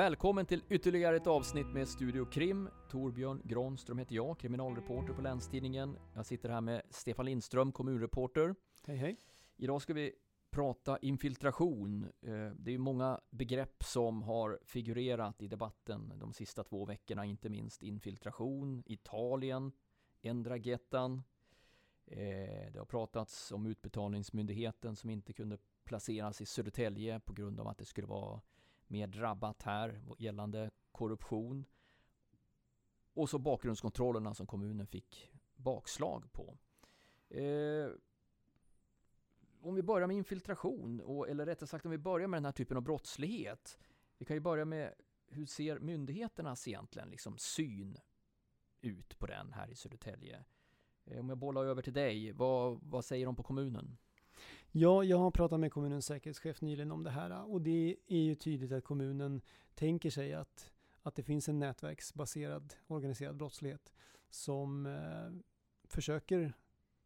Välkommen till ytterligare ett avsnitt med Studio Krim. Torbjörn Granström heter jag, kriminalreporter på Länstidningen. Jag sitter här med Stefan Lindström, kommunreporter. Hej hej. Idag ska vi prata infiltration. Eh, det är många begrepp som har figurerat i debatten de sista två veckorna, inte minst infiltration, Italien, Endragettan. Eh, det har pratats om Utbetalningsmyndigheten som inte kunde placeras i Södertälje på grund av att det skulle vara mer drabbat här gällande korruption. Och så bakgrundskontrollerna som kommunen fick bakslag på. Eh, om vi börjar med infiltration, och, eller rättare sagt om vi börjar med den här typen av brottslighet. Vi kan ju börja med hur ser myndigheternas egentligen liksom syn ut på den här i Södertälje? Eh, om jag bollar över till dig, vad, vad säger de på kommunen? Ja, jag har pratat med kommunens säkerhetschef nyligen om det här och det är ju tydligt att kommunen tänker sig att, att det finns en nätverksbaserad organiserad brottslighet som eh, försöker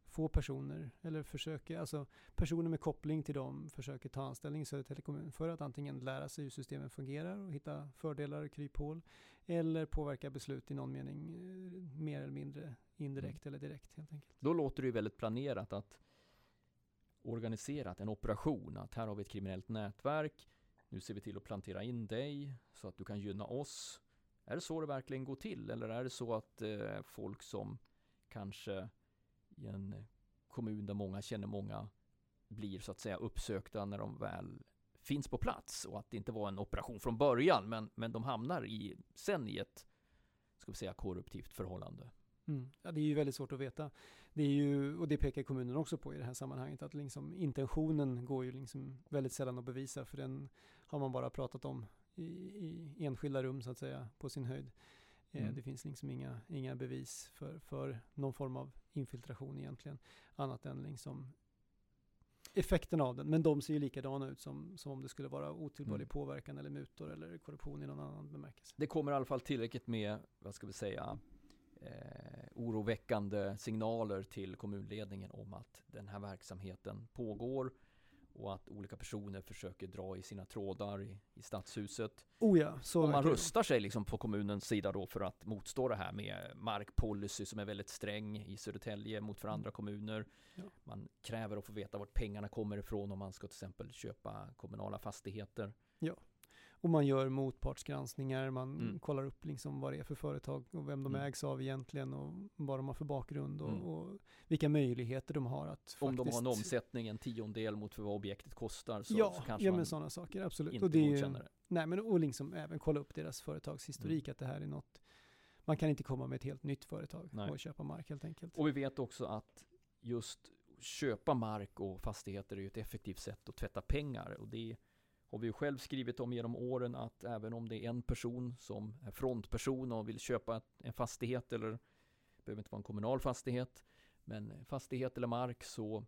få personer, eller försöker, alltså personer med koppling till dem försöker ta anställning i Södertälje kommun för att antingen lära sig hur systemen fungerar och hitta fördelar och kryphål eller påverka beslut i någon mening eh, mer eller mindre indirekt mm. eller direkt helt enkelt. Då låter det ju väldigt planerat att organiserat en operation. Att här har vi ett kriminellt nätverk. Nu ser vi till att plantera in dig så att du kan gynna oss. Är det så det verkligen går till? Eller är det så att eh, folk som kanske i en kommun där många känner många blir så att säga uppsökta när de väl finns på plats och att det inte var en operation från början men, men de hamnar i, sen i ett ska vi säga korruptivt förhållande. Mm. Ja, det är ju väldigt svårt att veta. Det är ju, och det pekar kommunen också på i det här sammanhanget, att liksom intentionen går ju liksom väldigt sällan att bevisa, för den har man bara pratat om i, i enskilda rum så att säga, på sin höjd. Eh, mm. Det finns liksom inga, inga bevis för, för någon form av infiltration egentligen, annat än liksom effekten av den. Men de ser ju likadana ut som, som om det skulle vara otillbörlig mm. påverkan eller mutor eller korruption i någon annan bemärkelse. Det kommer i alla fall tillräckligt med, vad ska vi säga, eh, oroväckande signaler till kommunledningen om att den här verksamheten pågår och att olika personer försöker dra i sina trådar i, i stadshuset. Oh ja, så och man rustar sig liksom på kommunens sida då för att motstå det här med markpolicy som är väldigt sträng i Södertälje mot för andra kommuner. Ja. Man kräver att få veta vart pengarna kommer ifrån om man ska till exempel köpa kommunala fastigheter. Ja. Och man gör motpartsgranskningar, man mm. kollar upp liksom vad det är för företag och vem de mm. ägs av egentligen och vad de har för bakgrund och, mm. och vilka möjligheter de har att Om faktiskt... de har en omsättning en tiondel mot vad objektet kostar så, ja, så kanske ja, man men sådana saker, absolut. inte och det godkänner det. Nej, men och liksom även kolla upp deras företagshistorik, mm. att det här är något man kan inte komma med ett helt nytt företag nej. och köpa mark helt enkelt. Och vi vet också att just köpa mark och fastigheter är ett effektivt sätt att tvätta pengar och det har vi själv skrivit om genom åren att även om det är en person som är frontperson och vill köpa en fastighet eller det behöver inte vara en kommunal fastighet men fastighet eller mark så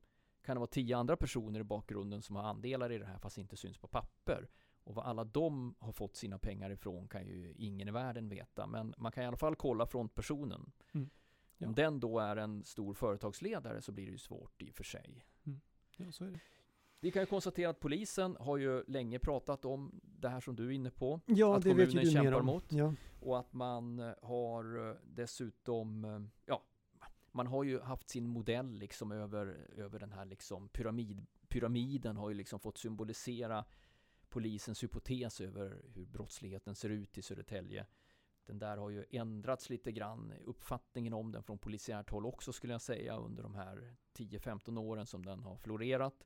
kan det vara tio andra personer i bakgrunden som har andelar i det här fast inte syns på papper. Och vad alla de har fått sina pengar ifrån kan ju ingen i världen veta. Men man kan i alla fall kolla frontpersonen. Mm. Ja. Om den då är en stor företagsledare så blir det ju svårt i och för sig. Mm. Ja, så är det. Vi kan ju konstatera att polisen har ju länge pratat om det här som du är inne på. Ja, att det kommunen vet ju du kämpar mer om. mot. Ja. Och att man eh, har eh, dessutom, eh, ja, man har ju haft sin modell liksom över, över den här liksom pyramid, pyramiden har ju liksom fått symbolisera polisens hypotes över hur brottsligheten ser ut i Södertälje. Den där har ju ändrats lite grann, uppfattningen om den från polisiärt håll också skulle jag säga under de här 10-15 åren som den har florerat.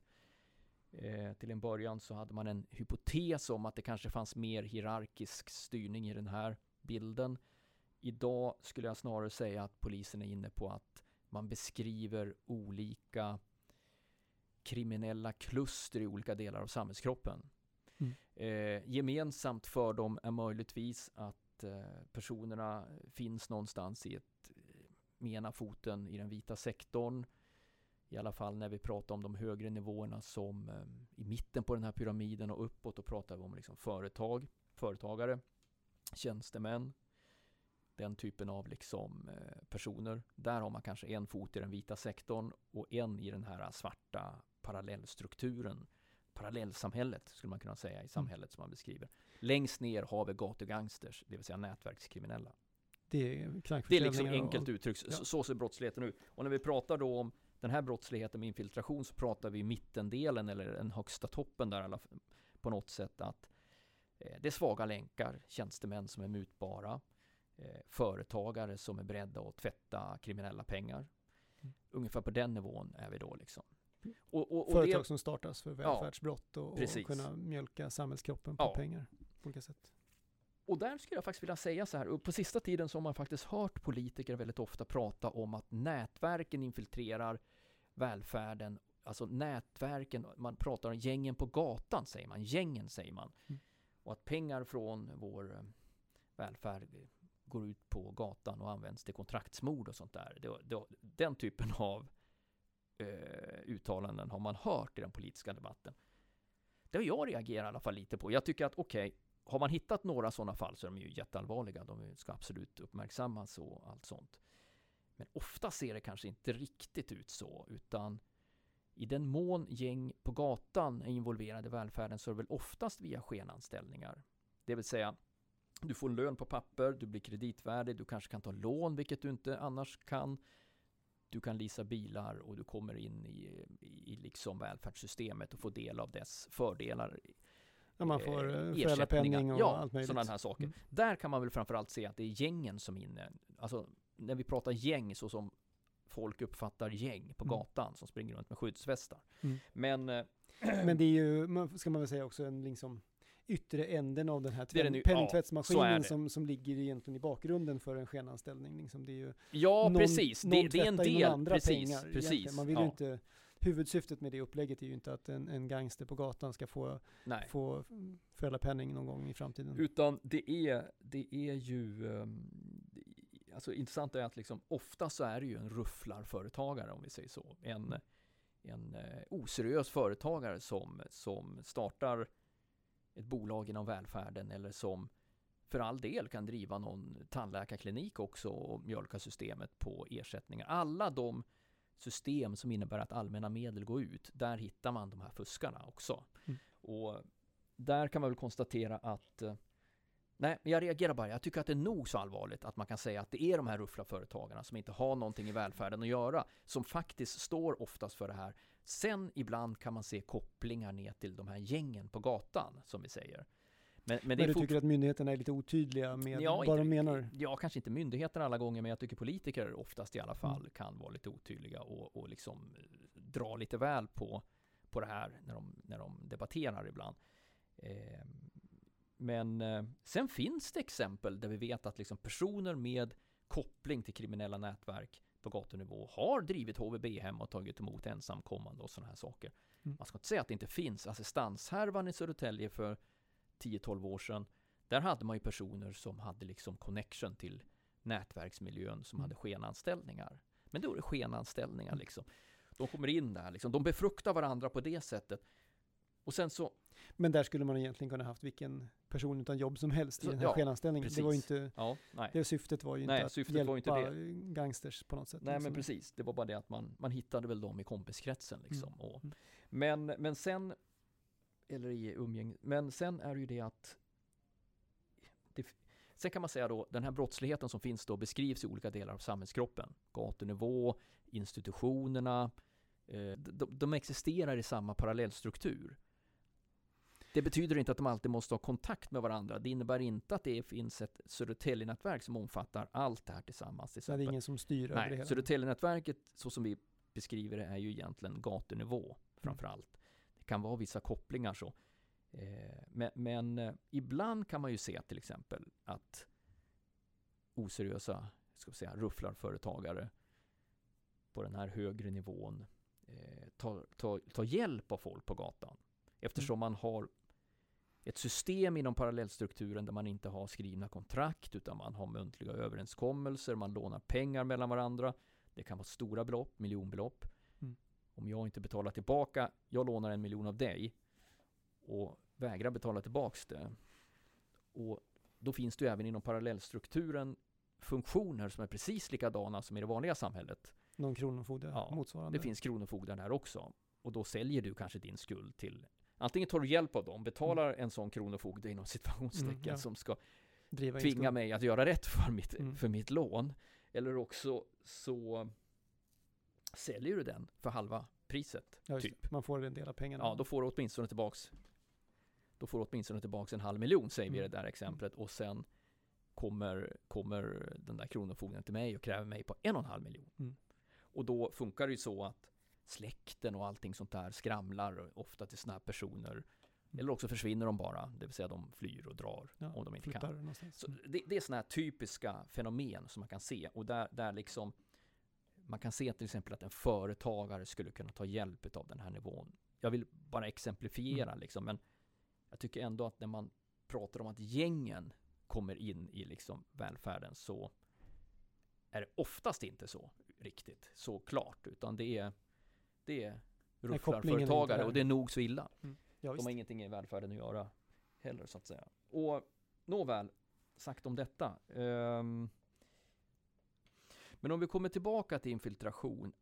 Eh, till en början så hade man en hypotes om att det kanske fanns mer hierarkisk styrning i den här bilden. Idag skulle jag snarare säga att polisen är inne på att man beskriver olika kriminella kluster i olika delar av samhällskroppen. Mm. Eh, gemensamt för dem är möjligtvis att eh, personerna finns någonstans i ett, med ena foten i den vita sektorn. I alla fall när vi pratar om de högre nivåerna som i mitten på den här pyramiden och uppåt. Då pratar vi om liksom företag, företagare, tjänstemän, den typen av liksom, personer. Där har man kanske en fot i den vita sektorn och en i den här svarta parallellstrukturen parallellsamhället skulle man kunna säga i mm. samhället som man beskriver. Längst ner har vi gatugangsters, det vill säga nätverkskriminella. Det är, det är liksom enkelt uttryckt, ja. så ser brottsligheten ut. Och när vi pratar då om den här brottsligheten med infiltration så pratar vi mittendelen eller den högsta toppen där alla, på något sätt att eh, det är svaga länkar, tjänstemän som är mutbara, eh, företagare som är beredda att tvätta kriminella pengar. Mm. Ungefär på den nivån är vi då liksom. Och, och, och Företag det, som startas för välfärdsbrott och, och, kunna mjölka samhällskroppen på ja. pengar på olika sätt. Och där skulle jag faktiskt vilja säga så här, på sista tiden så har man faktiskt hört politiker väldigt ofta prata om att nätverken infiltrerar välfärden, alltså nätverken, man pratar om gängen på gatan säger man, gängen säger man. Mm. Och att pengar från vår eh, välfärd går ut på gatan och används till kontraktsmord och sånt där. Det, det, den typen av eh, uttalanden har man hört i den politiska debatten. Det har jag reagerat i alla fall lite på. Jag tycker att okej, okay, har man hittat några sådana fall så är de ju jätteallvarliga. De ska absolut uppmärksammas och allt sånt. Men ofta ser det kanske inte riktigt ut så, utan i den mån gäng på gatan är involverade i välfärden så är det väl oftast via skenanställningar. Det vill säga, du får lön på papper, du blir kreditvärdig, du kanske kan ta lån, vilket du inte annars kan du kan leasa bilar och du kommer in i, i liksom välfärdssystemet och får del av dess fördelar. Ja, man får eh, föräldrapenning och ja, allt möjligt. sådana här saker. Mm. Där kan man väl framförallt se att det är gängen som är inne. Alltså när vi pratar gäng så som folk uppfattar gäng på mm. gatan som springer runt med skyddsvästar. Mm. Men, eh, Men det är ju, ska man väl säga också en liksom yttre änden av den här tvätt, penningtvättsmaskinen ja, som, som ligger egentligen i bakgrunden för en skenanställning. Liksom det är ju ja, någon, precis. Någon det, det är en del. Andra precis, pengar, precis. Man vill ja. inte, huvudsyftet med det upplägget är ju inte att en, en gangster på gatan ska få, få föräldrapenning någon gång i framtiden. Utan det är, det är ju, um, alltså intressant är att liksom ofta så är det ju en rufflarföretagare om vi säger så. En, en uh, oseriös företagare som, som startar ett bolag inom välfärden eller som för all del kan driva någon tandläkarklinik också och mjölka systemet på ersättningar. Alla de system som innebär att allmänna medel går ut, där hittar man de här fuskarna också. Mm. Och där kan man väl konstatera att eh, Nej, jag reagerar bara. Jag tycker att det är nog så allvarligt att man kan säga att det är de här ruffla företagarna som inte har någonting i välfärden att göra, som faktiskt står oftast för det här. Sen ibland kan man se kopplingar ner till de här gängen på gatan, som vi säger. Men, men, men du tycker att myndigheterna är lite otydliga med ja, vad inte, de menar? Ja, kanske inte myndigheterna alla gånger, men jag tycker politiker oftast i alla fall mm. kan vara lite otydliga och, och liksom dra lite väl på, på det här när de, när de debatterar ibland. Eh, men eh, sen finns det exempel där vi vet att liksom personer med koppling till kriminella nätverk på gatunivå har drivit HVB hem och tagit emot ensamkommande och sådana här saker. Mm. Man ska inte säga att det inte finns. Assistanshärvan i Södertälje för 10-12 år sedan, där hade man ju personer som hade liksom connection till nätverksmiljön som mm. hade skenanställningar. Men då är det skenanställningar mm. liksom. De kommer in där liksom, de befruktar varandra på det sättet. Och sen så men där skulle man egentligen kunna haft vilken person utan jobb som helst i den här ja, skenanställningen. Det var inte, ja, det syftet var ju inte nej, att hjälpa inte gangsters på något sätt. Nej, men precis. Det var bara det att man, man hittade väl dem i kompiskretsen liksom. Mm. Och, mm. men, men sen, eller i umgäng, men sen är det ju det att det, Sen kan man säga då, den här brottsligheten som finns då beskrivs i olika delar av samhällskroppen. Gatunivå, institutionerna, eh, de, de existerar i samma parallellstruktur. Det betyder inte att de alltid måste ha kontakt med varandra. Det innebär inte att det finns ett Södertälje-nätverk som omfattar allt det här tillsammans. Till det är ingen som styr Nej, över det hela? Södertälje-nätverket, så som vi beskriver det, är ju egentligen gatunivå framför mm. allt. Det kan vara vissa kopplingar så. Eh, men, men eh, ibland kan man ju se till exempel att oseriösa ska vi säga, rufflarföretagare på den här högre nivån eh, tar, tar, tar hjälp av folk på gatan. Eftersom mm. man har ett system inom parallellstrukturen där man inte har skrivna kontrakt utan man har muntliga överenskommelser, man lånar pengar mellan varandra. Det kan vara stora belopp, miljonbelopp. Mm. Om jag inte betalar tillbaka, jag lånar en miljon av dig och vägrar betala tillbaks det. Och då finns det även inom parallellstrukturen funktioner som är precis likadana som i det vanliga samhället. Någon kronofogde ja, motsvarande? Det finns kronofogdar där också. Och då säljer du kanske din skuld till Antingen tar du hjälp av dem, betalar mm. en sån kronofogde inom situationstecken mm, ja. som ska Driva tvinga mig att göra rätt för mitt, mm. för mitt lån. Eller också så säljer du den för halva priset. Ja, typ. Man får en del av pengarna. Ja, då får du åtminstone tillbaks då får du åtminstone tillbaks en halv miljon, säger vi i mm. det där exemplet. Och sen kommer, kommer den där kronofogden till mig och kräver mig på en och en halv miljon. Mm. Och då funkar det ju så att släkten och allting sånt där skramlar ofta till sådana här personer. Mm. Eller också försvinner de bara, det vill säga de flyr och drar ja, om de inte kan. Så det, det, är sådana här typiska fenomen som man kan se och där, där liksom man kan se till exempel att en företagare skulle kunna ta hjälp av den här nivån. Jag vill bara exemplifiera mm. liksom, men jag tycker ändå att när man pratar om att gängen kommer in i liksom välfärden så är det oftast inte så riktigt så klart, utan det är det är rufflarföretagare och det är nog så illa. Mm. Ja, De har ingenting i välfärden att göra heller så att säga. Och nåväl, sagt om detta. Um, men om vi kommer tillbaka till infiltration.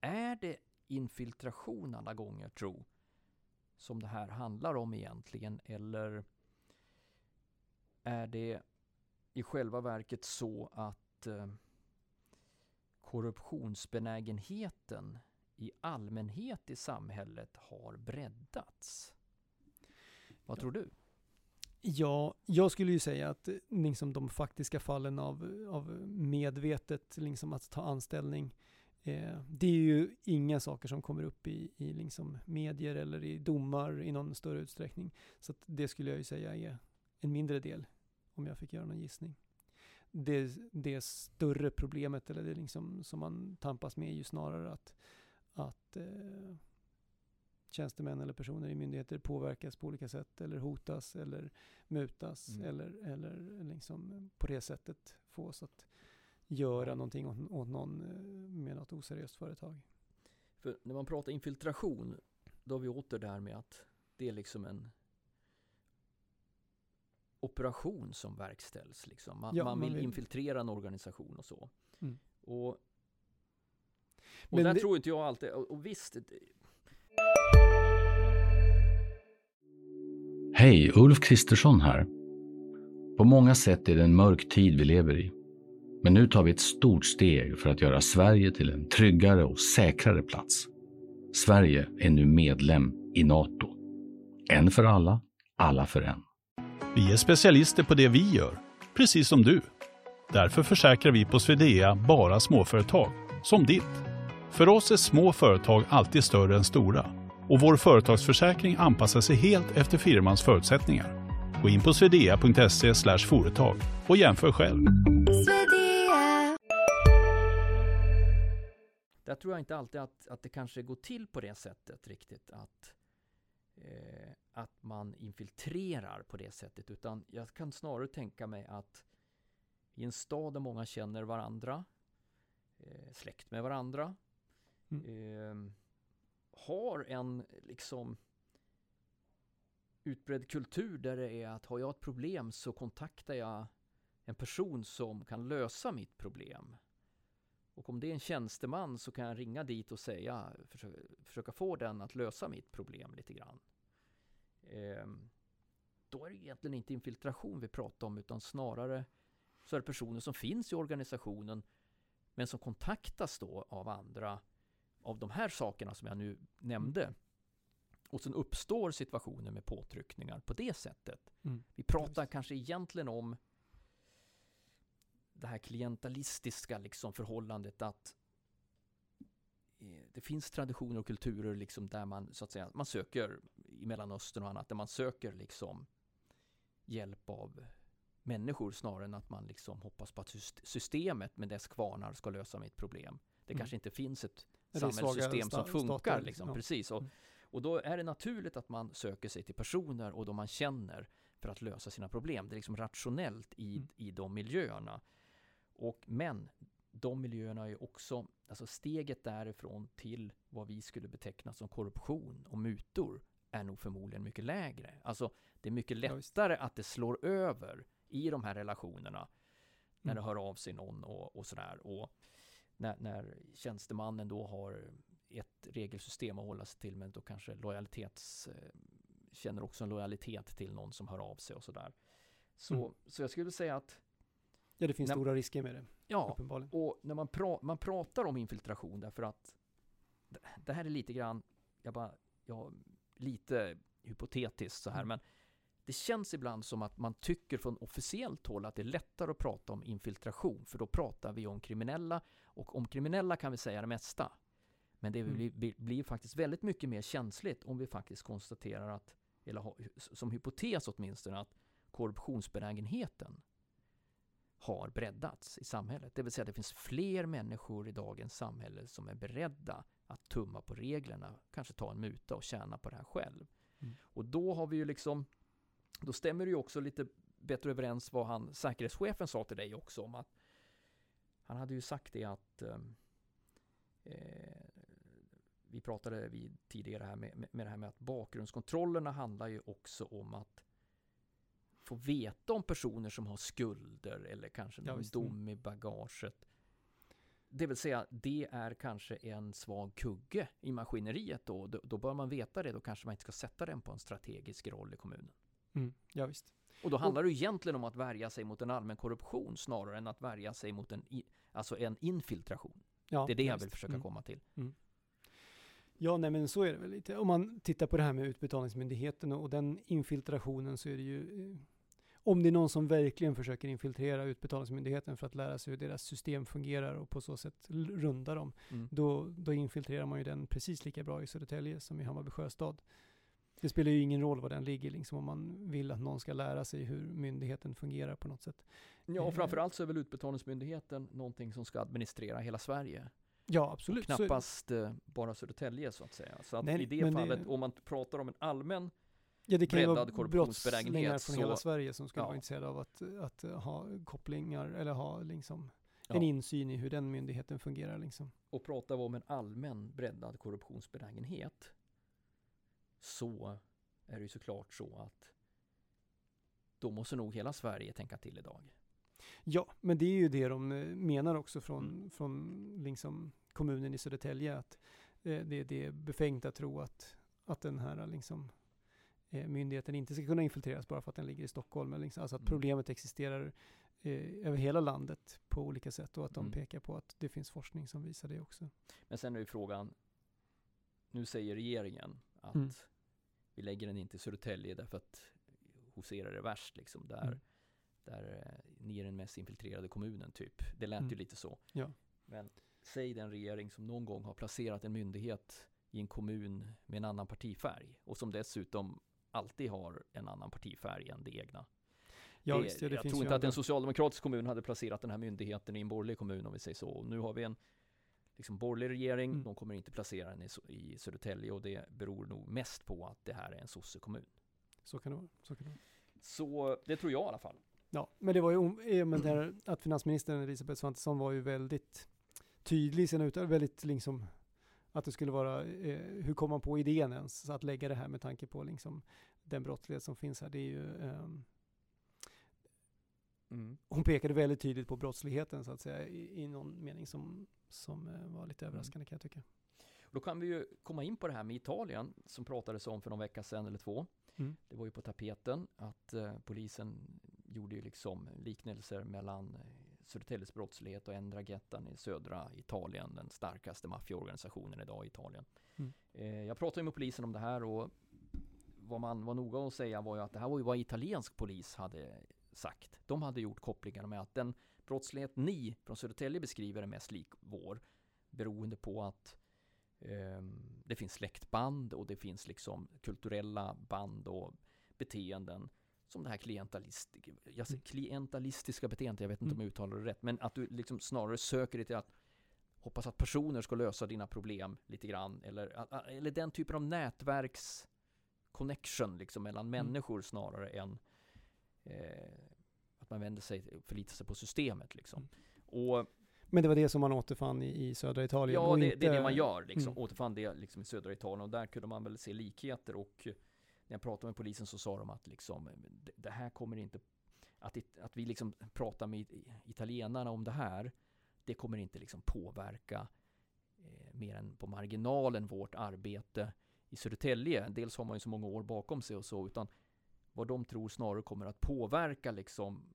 Är det infiltration alla gånger, tro, som det här handlar om egentligen? Eller är det i själva verket så att eh, korruptionsbenägenheten i allmänhet i samhället har breddats. Vad tror du? Ja, jag skulle ju säga att liksom de faktiska fallen av, av medvetet liksom att ta anställning, eh, det är ju inga saker som kommer upp i, i liksom medier eller i domar i någon större utsträckning. Så det skulle jag ju säga är en mindre del, om jag fick göra någon gissning. Det, det större problemet, eller det liksom som man tampas med, är ju snarare att att eh, tjänstemän eller personer i myndigheter påverkas på olika sätt eller hotas eller mutas mm. eller, eller liksom på det sättet fås att göra någonting åt, åt någon eh, med något oseriöst företag. För när man pratar infiltration, då har vi åter där med att det är liksom en operation som verkställs. Liksom. Man, ja, man vill, vill infiltrera en organisation och så. Mm. Och och Men där det... tror inte jag alltid, och, och visst. Hej, Ulf Kristersson här. På många sätt är det en mörk tid vi lever i. Men nu tar vi ett stort steg för att göra Sverige till en tryggare och säkrare plats. Sverige är nu medlem i Nato. En för alla, alla för en. Vi är specialister på det vi gör, precis som du. Därför försäkrar vi på Swedea bara småföretag, som ditt. För oss är små företag alltid större än stora och vår företagsförsäkring anpassar sig helt efter firmans förutsättningar. Gå in på swedea.se företag och jämför själv. Där tror jag inte alltid att, att det kanske går till på det sättet riktigt att, eh, att man infiltrerar på det sättet utan jag kan snarare tänka mig att i en stad där många känner varandra, eh, släkt med varandra, mm. eh, har en liksom utbredd kultur där det är att har jag ett problem så kontaktar jag en person som kan lösa mitt problem. Och om det är en tjänsteman så kan jag ringa dit och säga, försöka, försöka få den att lösa mitt problem lite grann. Eh, då är det egentligen inte infiltration vi pratar om utan snarare så är det personer som finns i organisationen men som kontaktas då av andra av de här sakerna som jag nu nämnde. Mm. Och sen uppstår situationer med påtryckningar på det sättet. Mm. Vi pratar Just. kanske egentligen om det här klientalistiska liksom förhållandet att eh, det finns traditioner och kulturer liksom där man så att säga man söker i Mellanöstern och annat där man söker liksom hjälp av människor snarare än att man liksom hoppas på att systemet med dess kvarnar ska lösa mitt problem. Det mm. kanske inte finns ett samhällssystem som funkar. Liksom, ja. Precis. Och, mm. Och då är det naturligt att man söker sig till personer och de man känner för att lösa sina problem. Det är liksom rationellt i, Mm. i de miljöerna. Och, men de miljöerna är också, alltså steget därifrån till vad vi skulle beteckna som korruption och mutor är nog förmodligen mycket lägre. Alltså det är mycket lättare att det slår över i de här relationerna när Mm. det hör av sig någon och, och sådär. Och när, när tjänstemannen då har ett regelsystem att hålla sig till men då kanske lojalitets eh, känner också en lojalitet till någon som hör av sig och sådär. Så, Mm. så jag skulle säga att Ja, det finns Nej. stora risker med det, ja, och när man, pra man pratar om infiltration därför att det- här är lite grann, jag bara, ja, lite hypotetiskt så här, Mm. men det känns ibland som att man tycker från officiellt håll att det är lättare att prata om infiltration, för då pratar vi om kriminella och om kriminella kan vi säga det mesta. Men det Mm. blir, blir, blir faktiskt väldigt mycket mer känsligt om vi faktiskt konstaterar att, eller ha, som hypotes åtminstone, att korruptionsbenägenheten har breddats i samhället. Det vill säga det finns fler människor i dagens samhälle som är beredda att tumma på reglerna, kanske ta en muta och tjäna på det här själv. Mm. Och då har vi ju liksom, då stämmer det ju också lite bättre överens vad han, säkerhetschefen sa till dig också om att han hade ju sagt det att ehm, eh, vi pratade vid tidigare här med, med, det här med att bakgrundskontrollerna handlar ju också om att få veta om personer som har skulder eller kanske Ja, någon visst. dom i bagaget. Det vill säga, det är kanske en svag kugge i maskineriet då. Då, då bör man veta det, då kanske man inte ska sätta den på en strategisk roll i kommunen. Mm. Ja, visst. Och då handlar det egentligen om att värja sig mot en allmän korruption snarare än att värja sig mot en, alltså en infiltration. Ja, Det är det jag vill försöka Mm. komma till. Ja, nej men så är det väl lite. Om man tittar på det här med Utbetalningsmyndigheten och den infiltrationen så är det ju eh, om det är någon som verkligen försöker infiltrera Utbetalningsmyndigheten för att lära sig hur deras system fungerar och på så sätt runda dem, Mm. då, då infiltrerar man ju den precis lika bra i Södertälje som i Hammarby Sjöstad. Det spelar ju ingen roll var den ligger, liksom, om man vill att någon ska lära sig hur myndigheten fungerar på något sätt. Ja, och Eh. framförallt så är väl Utbetalningsmyndigheten någonting som ska administrera hela Sverige. Ja, absolut. det. Knappast eh, bara Södertälje så att säga. Så att Nej, i det det- fallet, om man pratar om en allmän Ja, det kan ju vara brottslingar från hela så- Sverige som skulle ja. vara intresserade av att, att ha kopplingar eller ha liksom Ja. en insyn i hur den myndigheten fungerar. Liksom. och pratar vi om en allmän breddad korruptionsbenägenhet så är det ju såklart så att då måste nog hela Sverige tänka till idag. Ja, men det är ju det de eh, menar också från, Mm. från liksom kommunen i Södertälje. Att eh, det, det är befängt att tro att, att den här liksom, eh, myndigheten inte ska kunna infiltreras bara för att den ligger i Stockholm. Liksom, alltså att Mm. problemet existerar eh, över hela landet på olika sätt och att de Mm. pekar på att det finns forskning som visar det också. Men sen är ju frågan, nu säger regeringen att Mm. vi lägger den inte i Södertälje därför att hos er är det värst liksom. Där, Mm. där eh, ni är den mest infiltrerade kommunen typ. Det lät ju Mm. lite så. Ja. Men säg den regering som någon gång har placerat en myndighet i en kommun med en annan partifärg och som dessutom alltid har en annan partifärg än det egna. Ja, det, visst, ja, det jag tror ju inte att en socialdemokratisk kommun hade placerat den här myndigheten i en borgerlig kommun om vi säger så. Och nu har vi en liksom, borgerlig regering, Mm. de kommer inte placera den i, i Södertälje och det beror nog mest på att det här är en sossekommun. Så kan det vara. Så kan det vara. Så det tror jag i alla fall. Ja, men det var ju, eh, men det här, att finansministern Elisabeth Svantesson var ju väldigt tydlig i sina uttalanden, väldigt liksom att det skulle vara, eh, hur kom man på idén ens att lägga det här med tanke på liksom den brottslighet som finns här. Det är ju, ehm, hon pekade väldigt tydligt på brottsligheten så att säga i, i någon mening som, som eh, var lite Mm. överraskande kan jag tycka. Då kan vi ju komma in på det här med Italien som pratades om för någon vecka sedan eller två. Mm. Det var ju på tapeten att eh, polisen gjorde ju liksom liknelser mellan eh, Södertäljes brottslighet och Ndrangheten i södra Italien, den starkaste maffiaorganisationen idag i Italien. Mm. Eh, jag pratade med polisen om det här och vad man var noga att säga var ju att det här var ju vad italiensk polis hade sagt. De hade gjort kopplingar med att den brottslighet ni från Södertälje beskriver är mest lik vår beroende på att ehm, det finns släktband och det finns liksom kulturella band och beteenden som det här klientalist, säger, klientalistiska beteendet, jag vet inte om jag uttalar det rätt, men att du liksom snarare söker dig till att hoppas att personer ska lösa dina problem lite grann. Eller, eller den typen av nätverks connection liksom mellan Mm. människor snarare än eh, att man vänder sig, förlitar sig på systemet liksom. Mm. Och Men det var det som man återfann i, i södra Italien? Ja, och det, inte, det är det man gör liksom. Mm. Återfann det liksom i södra Italien och där kunde man väl se likheter och när jag pratade med polisen så sa de att liksom det, det här kommer inte att, it, att vi liksom pratar med italienarna om det här det kommer inte liksom påverka eh, mer än på marginalen vårt arbete i Södertälje. Dels har man ju så många år bakom sig och så utan vad de tror snarare kommer att påverka liksom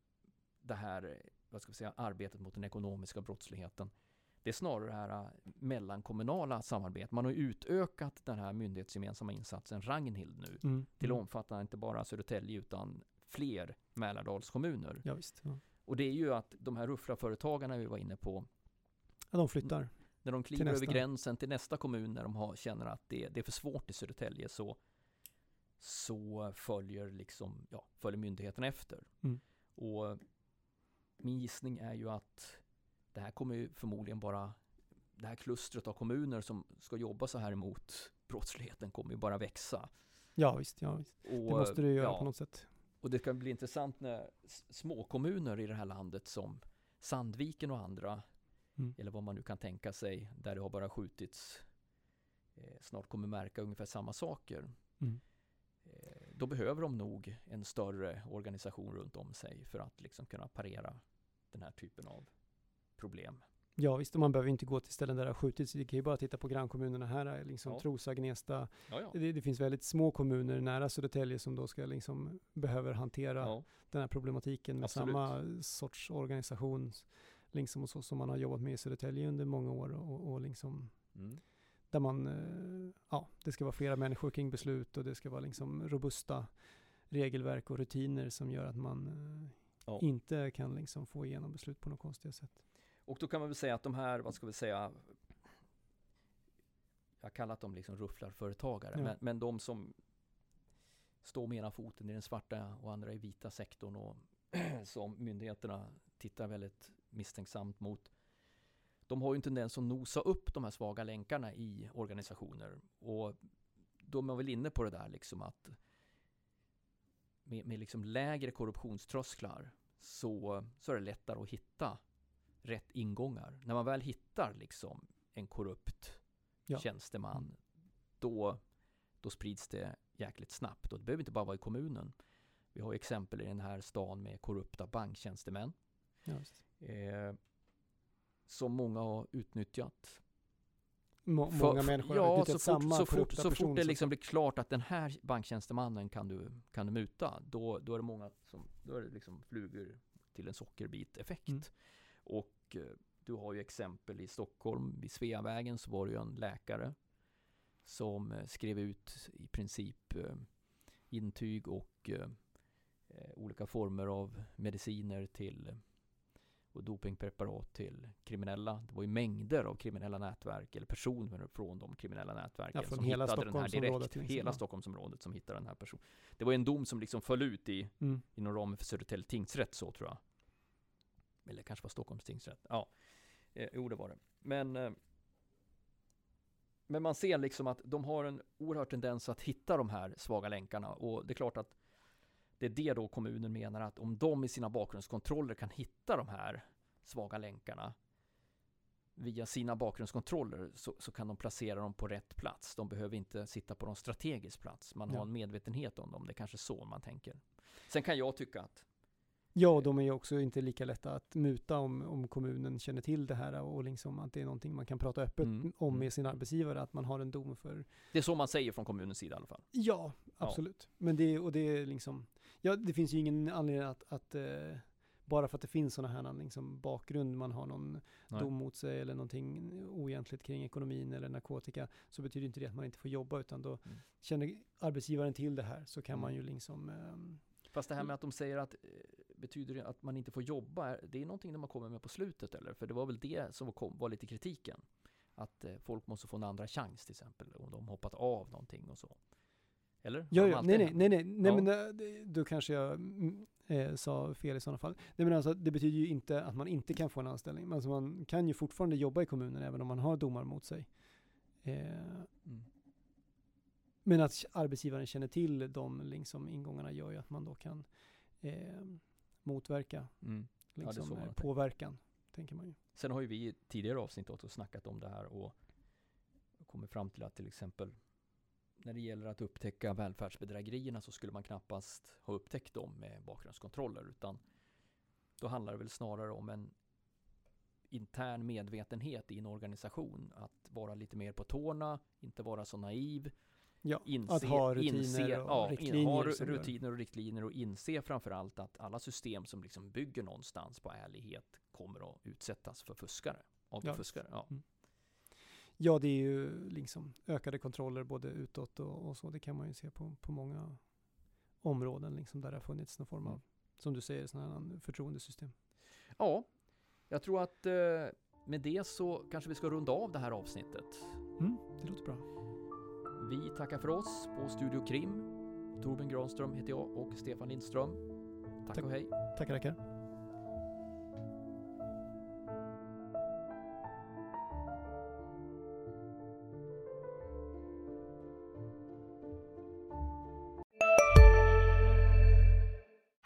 det här vad ska vi säga, arbetet mot den ekonomiska brottsligheten det är snarare det här äh, mellankommunala samarbetet. Man har utökat den här myndighetsgemensamma insatsen Ragnhild nu Mm. till att mm. omfatta inte bara Södertälje utan fler Mälardalskommuner. Ja, visst. Ja. Och det är ju att de här rufflarföretagarna vi var inne på, Ja, de flyttar. när de kliver över gränsen till nästa kommun när de har, känner att det, det är för svårt i Södertälje så, så följer liksom, ja, följer myndigheten efter. Mm. Och min gissning är ju att det här kommer ju förmodligen bara det här klustret av kommuner som ska jobba så här emot brottsligheten kommer ju bara växa. Ja, visst. Ja, visst. Och, Det måste du göra ja, på något sätt. Och det kan bli intressant när småkommuner i det här landet som Sandviken och andra, Mm. eller vad man nu kan tänka sig, där det har bara skjutits, eh, snart kommer märka ungefär samma saker. Mm. Eh, då behöver de nog en större organisation runt om sig för att liksom kunna parera den här typen av problem. Ja, visst. Och man behöver inte gå till ställen där det har skjutits. Det kan ju bara titta på grannkommunerna här, liksom Ja. Trosa, Gnesta. Ja, ja. Det, det finns väldigt små kommuner nära Södertälje som då ska liksom behöver hantera den här problematiken med Absolut. samma sorts organisation liksom och så som man har jobbat med i Södertälje under många år och, och liksom Mm. Där man, eh, ja, det ska vara flera människor kring beslut och det ska vara liksom robusta regelverk och rutiner som gör att man eh, Ja. inte kan liksom få igenom beslut på något konstiga sätt. Och då kan man väl säga att de här, vad ska vi säga, jag har kallat dem liksom rufflarföretagare, Ja. men, men de som står med ena foten i den svarta och andra i vita sektorn och som myndigheterna tittar väldigt misstänksamt mot. De har ju en tendens att nosa upp de här svaga länkarna i organisationer och de är väl inne på det där liksom att med, med liksom lägre korruptionströsklar så, så är det lättare att hitta rätt ingångar. När man väl hittar liksom en korrupt Ja. tjänsteman, då, då sprids det jäkligt snabbt. Och det behöver inte bara vara i kommunen. Vi har exempel i den här stan med korrupta banktjänstemän Ja, eh, som många har utnyttjat. Må, För- många människor har ja, utnyttjat så fort, samma så fort, så fort det som- liksom blir klart att den här banktjänstemannen kan du, kan du muta, då, då är det många som, då är det liksom flugor till en sockerbit effekt. Mm. Och eh, du har ju exempel i Stockholm, vid Sveavägen så var det ju en läkare som eh, skrev ut i princip eh, intyg och olika former av mediciner till och dopingpreparat till kriminella. Det var ju mängder av kriminella nätverk eller personer från de kriminella nätverken Ja, som hela hittade den här direkt. liksom, hela. Stockholmsområdet som hittade den här personen. Det var en dom som liksom föll ut i Mm. inom ramen för Södertälje tingsrätt så tror jag. Eller kanske var Stockholms tingsrätt. Ja, eh, jo det var det. Men, eh, men man ser liksom att de har en oerhörd tendens att hitta de här svaga länkarna och det är klart att det är det då kommunen menar att om de i sina bakgrundskontroller kan hitta de här svaga länkarna via sina bakgrundskontroller så, så kan de placera dem på rätt plats. De behöver inte sitta på någon strategisk plats. Man Ja. har en medvetenhet om dem. Det är kanske så man tänker. Sen kan jag tycka att Ja, och de är ju också inte lika lätta att muta om, om kommunen känner till det här och liksom att det är någonting man kan prata öppet Mm, om mm. med sin arbetsgivare, att man har en dom för det är så man säger från kommunens sida i alla fall. Ja, absolut. Men det, och det är liksom, ja det finns ju ingen anledning att, att eh, bara för att det finns sådana här liksom, bakgrund, man har någon Nej. dom mot sig eller någonting oegentligt kring ekonomin eller narkotika, så betyder inte det att man inte får jobba, utan då Mm. känner arbetsgivaren till det här så kan Mm. man ju liksom, ehm, Fast det här med att de säger att eh, betyder att man inte får jobba, det är någonting de har kommit med på slutet eller? För det var väl det som kom, var lite kritiken. Att eh, folk måste få en andra chans till exempel, om de hoppat av någonting och så. Eller? Ja, ja, alltid nej, nej, nej, nej, nej Ja. men eh, då kanske jag mm, eh, sa fel i sådana fall. Nej, men alltså, det betyder ju inte att man inte kan få en anställning. Alltså, man kan ju fortfarande jobba i kommunen även om man har domar mot sig. Eh, Mm. men att arbetsgivaren känner till de liksom, ingångarna gör ju att man då kan eh, motverka Mm. är liksom, påverkan, tänker man ju. Sen har ju vi i tidigare avsnitt också snackat om det här och kommit fram till att till exempel när det gäller att upptäcka välfärdsbedrägerierna så skulle man knappast ha upptäckt dem med bakgrundskontroller utan då handlar det väl snarare om en intern medvetenhet i en organisation att vara lite mer på tårna, inte vara så naiv, Ja, inse, att ha rutiner inse, och ja, riktlinjer. ha rutiner och riktlinjer och inse framförallt att alla system som liksom bygger någonstans på ärlighet kommer att utsättas för fuskare. Av Ja. fuskare. Ja. Ja, det är ju liksom ökade kontroller både utåt och, och så. Det kan man ju se på, på många områden liksom där det har funnits någon form av, Mm. som du säger, sådana här förtroendesystem. ja, jag tror att eh, med det så kanske vi ska runda av det här avsnittet. Mm, det låter bra. Vi tackar för oss på Studio Krim. Torben Granström heter jag och Stefan Lindström. Tack, Tack. och hej. Tackar, tackar.